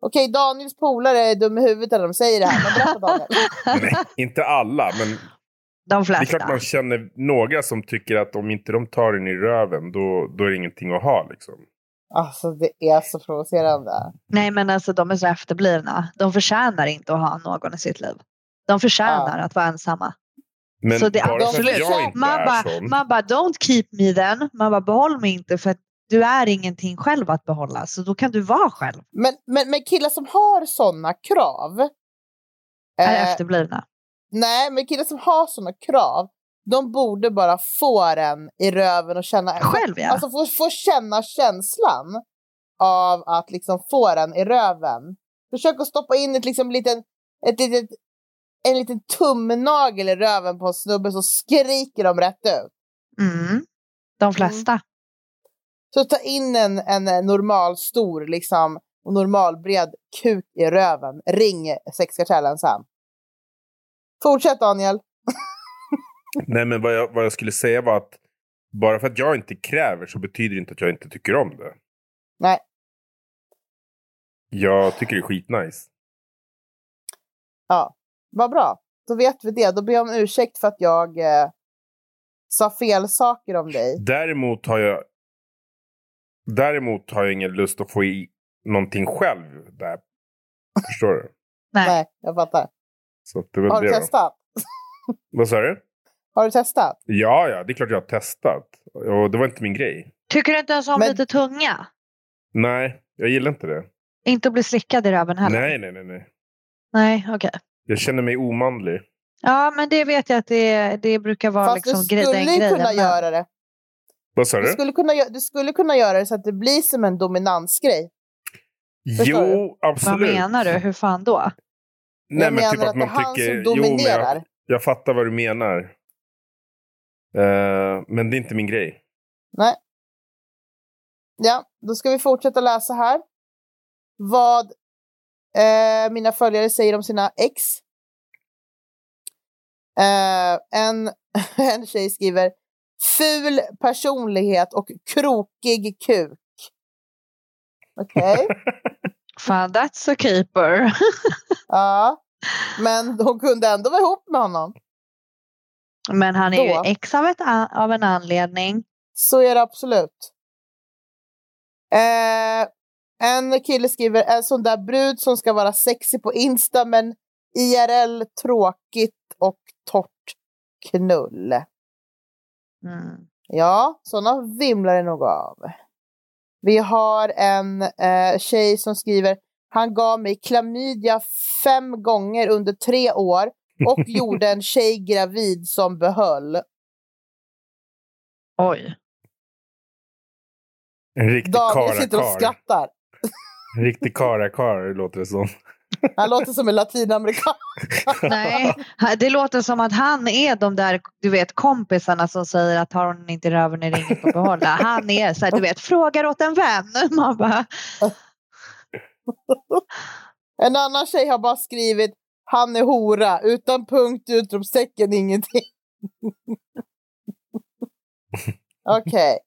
Okej, Daniels polare är dum i huvudet när de säger det här, men berätta Daniel. Nej, inte alla, men De det är flesta. klart man känner några som tycker att om inte de tar den i röven, då, då är det ingenting att ha. Liksom. Alltså det är så provocerande. Nej men alltså de är så efterblivna. De förtjänar inte att ha någon i sitt liv. De förtjänar att vara ensamma. Men Så det- bara för absolut. att jag inte Man är bara, sån. man bara don't keep me then. Man bara behåll mig inte för att du är ingenting själv att behålla. Så då kan du vara själv. Men, men, men killar som har sådana krav. Är eh, efterblivna. nej, men killar som har sådana krav. De borde bara få den i röven och känna... Själv ja. Alltså få, få känna känslan av att liksom få den i röven. Försök att stoppa in ett liksom liten, ett litet, en liten tumnagel i röven på en snubbe så skriker de rätt ut. mm. De flesta. Så ta in en, en normal stor liksom, och normal bred kuk i röven. Ring sexkartellen sen. Fortsätt Daniel. Nej, men vad jag, vad jag skulle säga var att bara för att jag inte kräver så betyder det inte att jag inte tycker om det. Nej. Jag tycker det är skitnice. Ja, vad bra. Då vet vi det. Då ber jag om ursäkt för att jag eh, sa fel saker om dig. Däremot har jag Däremot har jag ingen lust att få i någonting själv där. Förstår du? Nej. Nej, jag fattar. Har du testat? Vad sa du? Har du testat? Ja, ja, det är klart jag har testat. Och det var inte min grej. Tycker du inte ens om Men- lite tunga? Nej, jag gillar inte det. Inte att bli slickad i röven heller? Nej, nej, nej, nej. Nej, okej. Jag känner mig omanlig. Ja, men det vet jag att det, det brukar vara Fast liksom du gre- skulle den ju grejen. kunna men- göra det. Vad sa Du du? skulle, kunna, du skulle kunna göra det så att det blir som en dominansgrej. förstår Jo, Vad absolut. menar du? Hur fan då? Nej, jag men menar typ att att det är man han tycker... som Jo, dominerar. jag, jag fattar vad du menar. Eh, men det är inte min grej. Nej. Ja, då ska vi fortsätta läsa här. Vad eh, mina följare säger om sina ex. Eh, en, en tjej skriver ful personlighet och krokig kuk. Okej, Fan, that's a keeper. ja. Men hon kunde ändå vara ihop med honom. Men han är Då. ju ex av, ett, av en anledning. Så är det absolut. Eh, en kille skriver en sån där brud som ska vara sexig på Insta men IRL tråkigt och torrt knull. Mm. Ja, sådana vimlar det nog av. Vi har en eh, tjej som skriver han gav mig klamydia fem gånger under tre år och gjorde en tjej gravid som behöll. Oj. En riktig Daniel sitter och skrattar. En riktig karakar låter det som. Han låter som en latinamerikan. Nej, det låter som att han är de där du vet, kompisarna som säger att har hon inte röven är det inget att behålla. Han är så här, du vet, frågar åt en vän. Man bara, En annan tjej har bara skrivit han är hora, utan punkt, utropstecken, ingenting. Okej.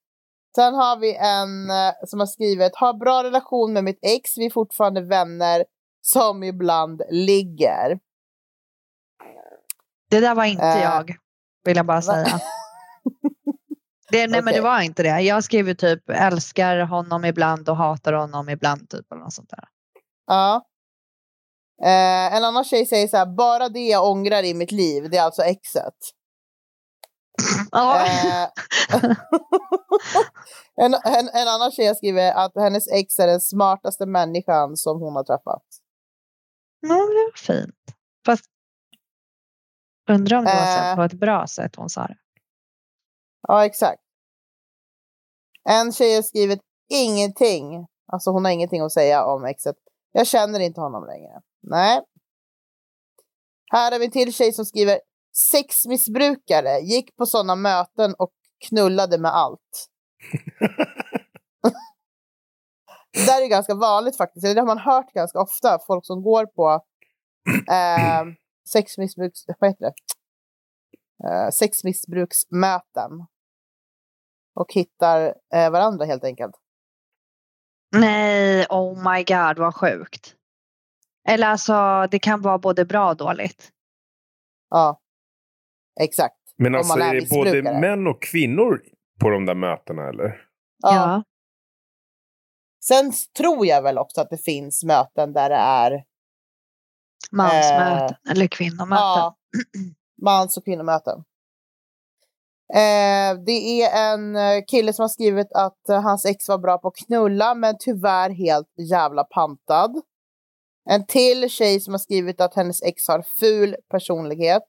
Sen har vi en eh, som har skrivit, har bra relation med mitt ex, vi är fortfarande vänner som ibland ligger. det där var inte Eh, jag, vill jag bara säga. Det, nej men det var inte det. Jag skrev ju typ älskar honom ibland och hatar honom ibland. Typ, eller något sånt där. Ja. Eh, en annan tjej säger så här, bara det jag ångrar i mitt liv, det är alltså exet. Ja. Eh, en, en, en annan tjej har skrivit att hennes ex är den smartaste människan som hon har träffat. Ja, det var fint. Fast undrar om det var Eh. på ett bra sätt hon sa det. Ja, exakt. En tjej har skrivit ingenting. Alltså hon har ingenting att säga om exet. Jag känner inte honom längre. Nej. Här har vi en till tjej som skriver sexmissbrukare, gick på sådana möten och knullade med allt. Det där är ganska vanligt faktiskt. Det har man hört ganska ofta. Folk som går på eh, sexmissbruks... Vad heter det? Eh, sexmissbruksmöten. Och hittar eh, varandra helt enkelt. Nej, oh my god vad sjukt. Eller alltså det kan vara både bra och dåligt. Ja, exakt. Men alltså är är det både män och kvinnor på de där mötena eller? Ja. Sen s- tror jag väl också att det finns möten där det är Mansmöten eller kvinnomöten. ja, mans och kvinnomöten. Eh, det är en eh, kille som har skrivit att eh, hans ex var bra på att knulla men tyvärr helt jävla pantad. En till tjej som har skrivit att hennes ex har ful personlighet.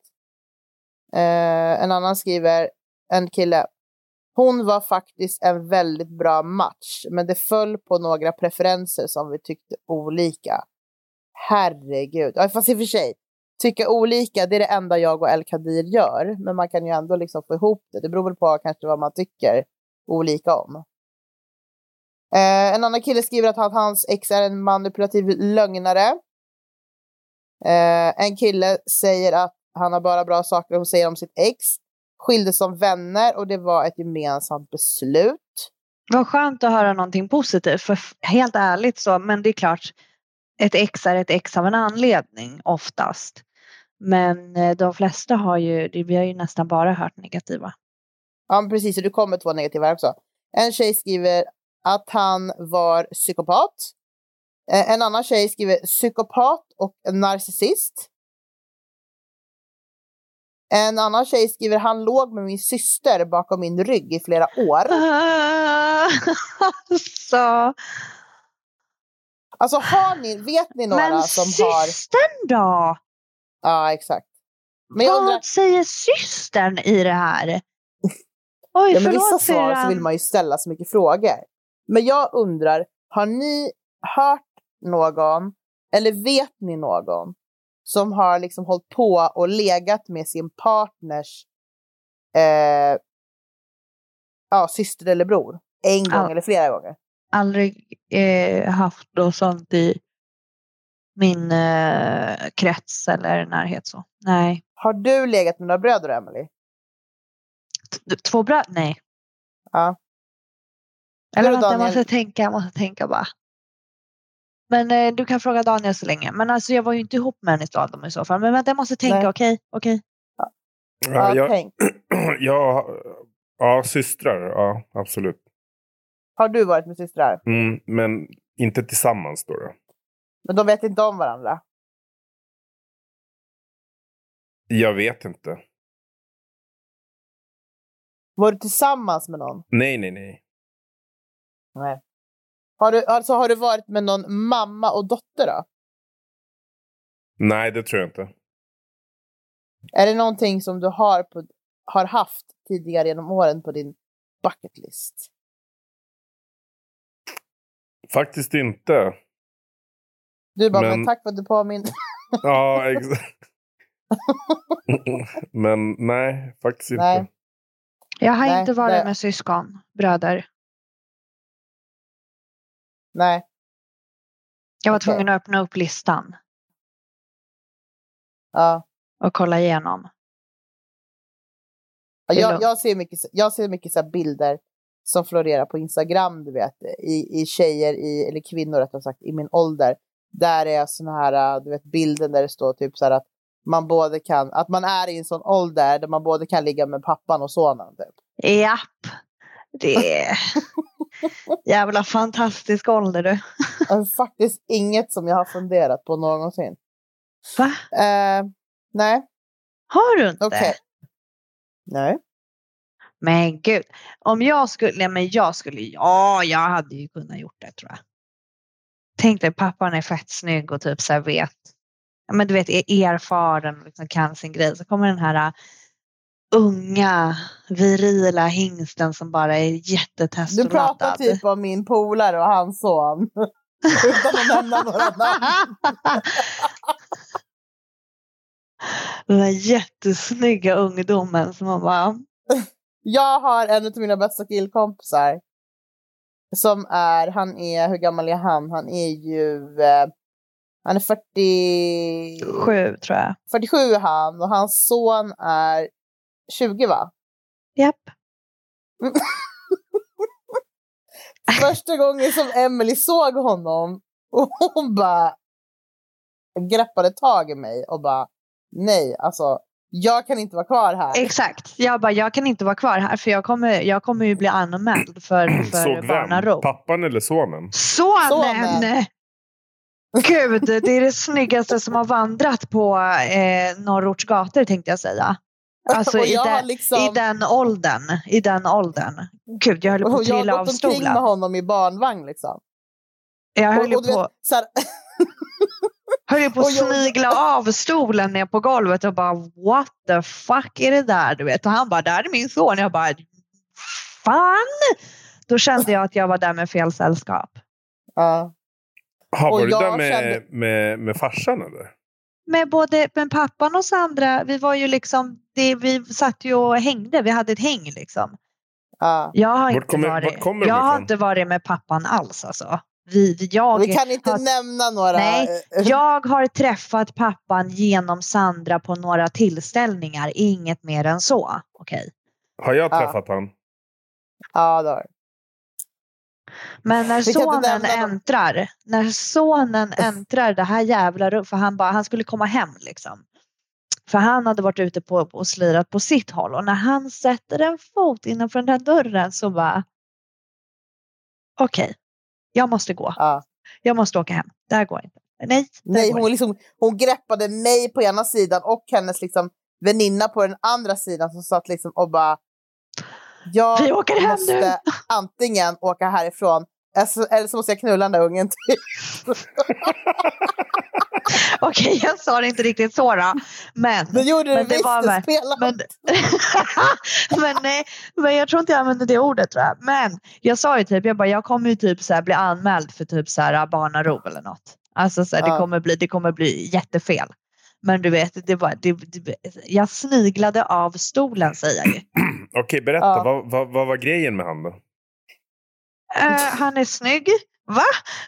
Eh, en annan skriver, en kille. Hon var faktiskt en väldigt bra match, men det föll på några preferenser som vi tyckte olika. Herregud. Ja, fast i och för sig, tycka olika, det är det enda jag och El Kadir gör. Men man kan ju ändå liksom få ihop det. Det beror väl på kanske vad man tycker olika om. Eh, en annan kille skriver att hans ex är en manipulativ lögnare. Eh, en kille säger att han har bara bra saker att säga om sitt ex. Skildes som vänner och det var ett gemensamt beslut. Vad skönt att höra någonting positivt. För helt ärligt så, men det är klart. Ett ex är ett ex av en anledning oftast. Men eh, de flesta har ju, vi har ju nästan bara hört negativa. Ja, precis. Och det kommer två negativa också. En tjej skriver att han var psykopat. Eh, En annan tjej skriver psykopat och narcissist. En annan tjej skriver han låg med min syster bakom min rygg i flera år. så, Alltså har ni, vet ni några men som har... systern då? Ja, exakt. Men jag Vad undrar, säger systern i det här? Oj, ja, men vissa svar så vill man ju ställa så mycket frågor. Men jag undrar, har ni hört någon, eller vet ni någon, som har liksom hållit på och legat med sin partners eh, ja, syster eller bror? En gång Ja. eller flera gånger? aldrig eh, haft något sånt i min eh, krets eller närhet. Så. Nej. Har du legat med några bröder, Emily? T- Två bröd? Nej. Ja. Eller vänta, jag måste tänka, jag måste tänka bara. Men eh, du kan fråga Daniel så länge. Men alltså jag var ju inte ihop med en av dem i så fall. Men vänta, jag måste tänka, okej? okej. Ja, Ja, jag, tänk. ja, ja, systrar. Ja, absolut. Har du varit med systrar? Mm, men inte tillsammans då. då. Men de vet inte om varandra? Jag vet inte. Var du tillsammans med någon? Nej, nej, nej. Nej. Har du, alltså, har du varit med någon mamma och dotter då? Nej, det tror jag inte. Är det någonting som du har, på, har haft tidigare genom åren på din bucket list? Faktiskt inte. Du bara, men, Men- tack för att du påminner. Ja, exakt. Men nej, faktiskt inte. Nej. Jag har Nej, inte varit det- med syskon, bröder. Nej. Jag var Okej. tvungen att öppna upp listan Ja. och kolla igenom. Ja, Jag, jag ser mycket, jag ser mycket så bilder som florerar på Instagram, du vet, i, i tjejer, i, eller kvinnor rättare sagt, i min ålder. Där är såna här, äh, du vet, bilden där det står typ så här att man både kan, att man är i en sån ålder där man både kan ligga med pappan och sonen. Typ. Japp. Det är jävla fantastisk ålder du. Det är faktiskt inget som jag har funderat på någonsin. Va? Eh, nej, Har du inte? okej. Nej. Men gud. Om jag skulle, nej men jag skulle, ja jag hade ju kunnat gjort det tror jag. Tänk dig pappan är fett snygg och typ så här vet, ja men du vet är erfaren och liksom kan sin grej. Så kommer den här unga virila hingsten som bara är Du pratar typ om min polare och hans son. Utan att nämna några namn. Den där jättesnygga ungdomen som man bara, Jag har en av mina bästa killkompisar. Som är, han är, hur gammal är han? Han är ju, eh, han är 40, sju tror jag. 47 är han och hans son är 20 va? Japp. Första gången som Emily såg honom och hon bara greppade tag i mig och bara nej, alltså jag kan inte vara kvar här. Exakt. Jag bara, jag kan inte vara kvar här för jag kommer, jag kommer ju bli anmäld för, för barnarop. Pappan eller sonen? Sonen! Sonen. Gud, det är det snyggaste som har vandrat på eh, Norrorts gator tänkte jag säga. Alltså i, jag har den, liksom- i den åldern. I den åldern. Gud, jag höll på att jag trilla har av gått omkring med stolen. honom i barnvagn liksom. Jag höll och, och, du på, vet, så här, höll ju på att jag- snigla av stolen ner på golvet och bara what the fuck är det där? Du vet. Och han bara, där är min son. Jag bara, fan! Då kände jag att jag var där med fel sällskap. ja. Ha, Och var du jag där med, kände- med, med farsan eller? Med både med pappan och Sandra, vi var ju liksom, det, vi satt ju och hängde, vi hade ett häng liksom. ja. Jag har, inte, kommer- varit, jag har inte varit med pappan alls alltså. Vi, jag, Vi kan inte har, nämna några. Nej, jag har träffat pappan genom Sandra på några tillställningar, inget mer än så. Okej. Har jag Ja. träffat han? Ja, det har du. Men när sonen äntrar, när sonen äntrar det här jävla rummet, för han, bara, han skulle komma hem liksom. För han hade varit ute på, och slirat på sitt håll och när han sätter en fot innanför den där dörren så bara okej, jag måste gå. Ja. Jag måste åka hem. Det här går inte. Nej, Nej, hon, liksom, hon greppade mig på ena sidan och hennes liksom, väninna på den andra sidan som satt liksom och bara... Jag Vi åker hem måste nu." antingen åka härifrån alltså, eller så måste jag knulla den där ungen till. Okej, jag sa det inte riktigt så då. Men, Det gjorde du Men det visst, var det spelar men, men, nej, men jag tror inte jag använde det ordet tror jag. Men jag sa ju typ, jag bara, jag kommer ju typ så här bli anmäld för typ så här barnarov eller något. Alltså så här, Ja. det, kommer bli, det kommer bli jättefel. Men du vet, det var, det, det, jag sniglade av stolen säger jag ju. Okej, berätta. Ja. Vad, vad, vad var grejen med han då? Eh, han är snygg. Va?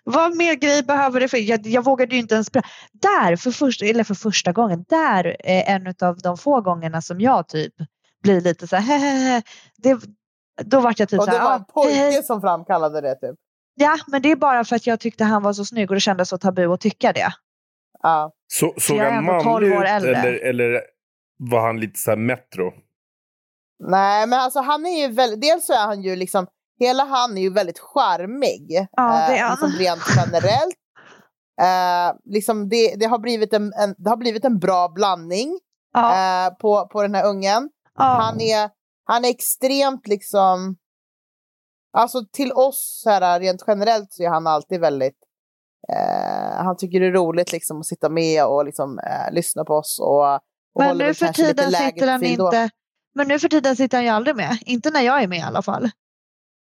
Vad mer grej behöver det för? Jag, jag vågade ju inte ens... Där, för första, eller för första gången, där är en av de få gångerna som jag typ blir lite så här, hehehe. det, Då vart jag typ Och så det här, var en "Ja, hej, hej." pojke som framkallade det typ. Ja, men det är bara för att jag tyckte han var så snygg och det kändes så tabu att tycka det. Ja. Så, såg jag är han ändå 12 manlig år ut äldre. eller, eller var han lite så här metro? Nej, men alltså han är ju väldigt... Dels så är han ju liksom... Hela han är ju väldigt charmig. Ja, det är eh, han. liksom rent generellt. Eh, liksom det, det, har blivit en, en, det har blivit en bra blandning Ja, eh, på, på den här ungen. ja. Han, är, han är extremt liksom... Alltså till oss så här, rent generellt så är han alltid väldigt... Han tycker det är roligt liksom att sitta med och liksom, eh, lyssna på oss. Och, och men nu för tiden sitter han då. inte... Men nu för tiden sitter han ju aldrig med. Inte när jag är med i alla fall.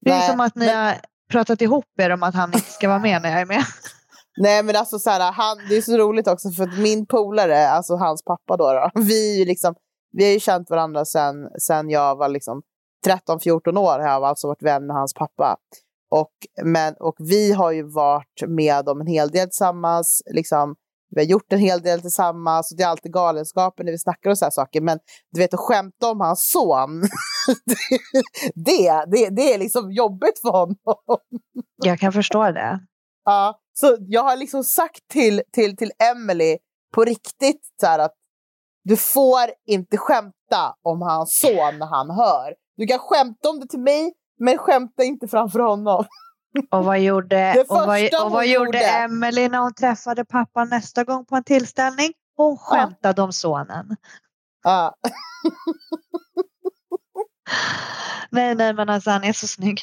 Det är Nej, som att ni men- har pratat ihop er om att han inte ska vara med när jag är med. Nej men alltså så här, han, det är så roligt också för att min polare, alltså hans pappa då, då vi, liksom, vi har ju känt varandra sen, sen jag var liksom 13-14 år har jag alltså varit vän med hans pappa. Och, men, och vi har ju varit med om en hel del tillsammans, liksom, vi har gjort en hel del tillsammans och det är alltid galenskaper när vi snackar och så här saker. Men du vet att skämta om hans son, det, det, det är liksom jobbigt för honom. Jag kan förstå det. Ja, så jag har liksom sagt till, till, till Emily på riktigt så här att du får inte skämta om hans son när han hör. Du kan skämta om det till mig, men skämta inte framför honom. Och vad gjorde, Det och vad, första och vad hon gjorde gjorde. Emily när hon träffade pappa nästa gång på en tillställning? Hon skämtade om sonen. Ja. Nej, nej, men alltså han är så snygg.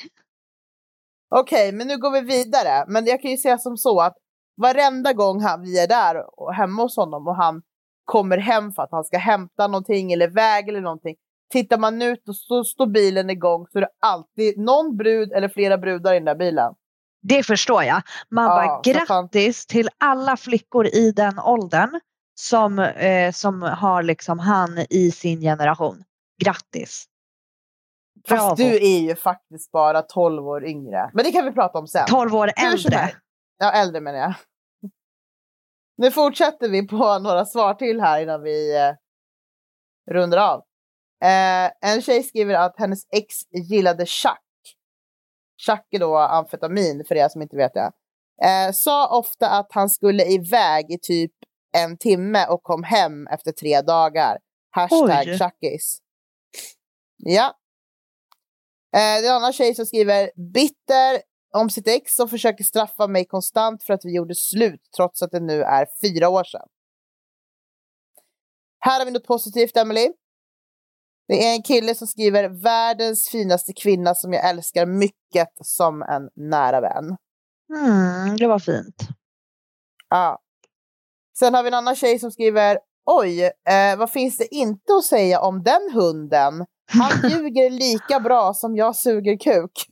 Okej, men nu går vi vidare. Men jag kan ju säga som så att varenda gång han, vi är där och hemma hos honom och han kommer hem för att han ska hämta någonting eller väg eller någonting. Tittar man ut och så står bilen igång så är det alltid någon brud eller flera brudar i den där bilen. Det förstår jag. Man Ja, bara fan- grattis till alla flickor i den åldern som, eh, som har liksom han i sin generation. Grattis! Bravo! Fast du är ju faktiskt bara 12 år yngre. Men det kan vi prata om sen. 12 år äldre. Ja, äldre menar jag. Nu fortsätter vi på några svar till här innan vi eh, rundar av. Eh, en tjej skriver att hennes ex gillade chack. Chack är då amfetamin för er som inte vet det. Eh, sa ofta att han skulle iväg i typ en timme och kom hem efter tre dagar. Hashtag Oj. tjackis. Ja. Eh, det är en annan tjej som skriver bitter om sitt ex som försöker straffa mig konstant för att vi gjorde slut trots att det nu är fyra år sedan. Här har vi något positivt, Emily. Det är en kille som skriver världens finaste kvinna som jag älskar mycket som en nära vän. Mm, det var fint. Ja. Sen har vi en annan tjej som skriver oj, eh, vad finns det inte att säga om den hunden? Han ljuger lika bra som jag suger kuk.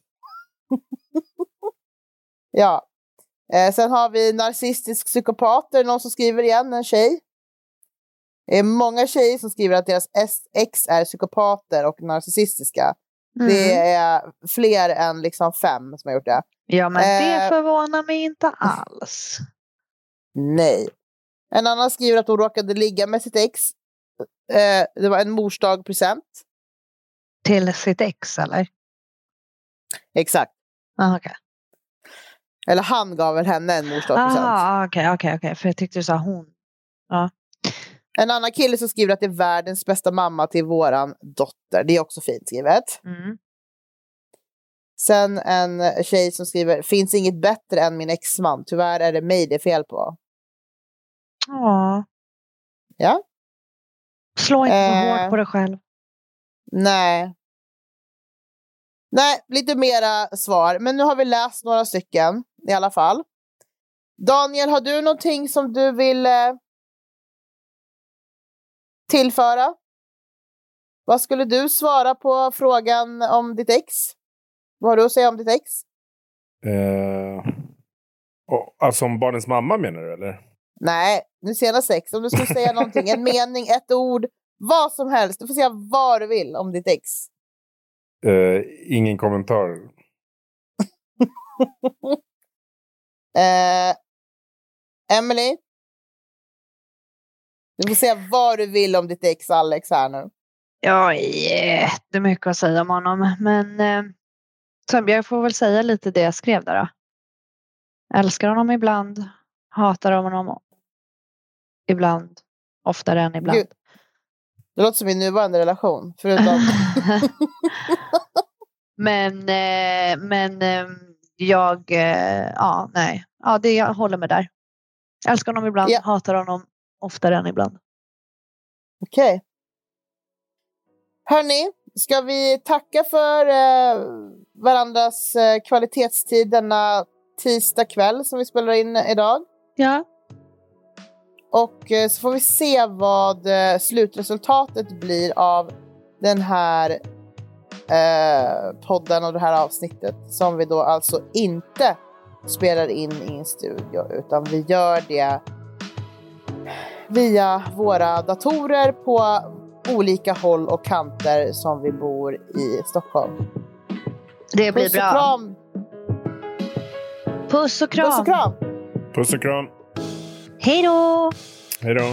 ja. Eh, sen har vi narcissistisk psykopater, någon som skriver igen, en tjej. Det är många tjejer som skriver att deras ex är psykopater och narcissistiska. Det Mm. är fler än liksom fem som har gjort det. Ja, men det Eh. förvånar mig inte alls. Nej. En annan skriver att hon råkade ligga med sitt ex. Eh, det var en morsdag-present. Till sitt ex, eller? Exakt. Ah, okej. Eller han gav väl henne en morsdagspresent. Aha, okej, okej, okej. För jag tyckte du sa hon. En annan kille som skriver att det är världens bästa mamma till våran dotter. Det är också fint skrivet. Mm. Sen en tjej som skriver, finns inget bättre än min exman. Tyvärr är det mig det är fel på. Ja. Ja. Slå inte Eh. hårt på dig själv. Nej. Nej, lite mera svar. Men nu har vi läst några stycken i alla fall. Daniel, har du någonting som du vill eh, tillföra? Vad skulle du svara på frågan om ditt ex? Vad har du att säga om ditt ex? Eh, och, alltså om barnens mamma menar du eller? Nej, nu senast sex. Om du skulle säga någonting, en mening, ett ord, vad som helst. Du får säga vad du vill om ditt ex. Eh, ingen kommentar. Eh, Emily? Du får säga vad du vill om ditt ex Alex här nu. Jag har jättemycket att säga om honom. Men eh, jag får väl säga lite det jag skrev där då. Älskar honom ibland. Hatar honom ibland. Oftare än ibland. Gud. Det låter som min nuvarande relation. Förutom... men eh, men eh, jag, eh, ja nej. Ja, det, jag håller med där. Älskar honom ibland. Ja. Hatar honom oftare än ibland. Okej. Hörni, ska vi tacka för eh, varandras eh, kvalitetstid denna tisdag kväll som vi spelar in idag? Ja. Och eh, så får vi se vad eh, slutresultatet blir av den här eh, podden och det här avsnittet som vi då alltså inte spelar in i en studio utan vi gör det via våra datorer på olika håll och kanter som vi bor i Stockholm. Det blir Puss och bra. kram! Puss och kram. Puss och kram! Puss och kram. Hej då! Hej då.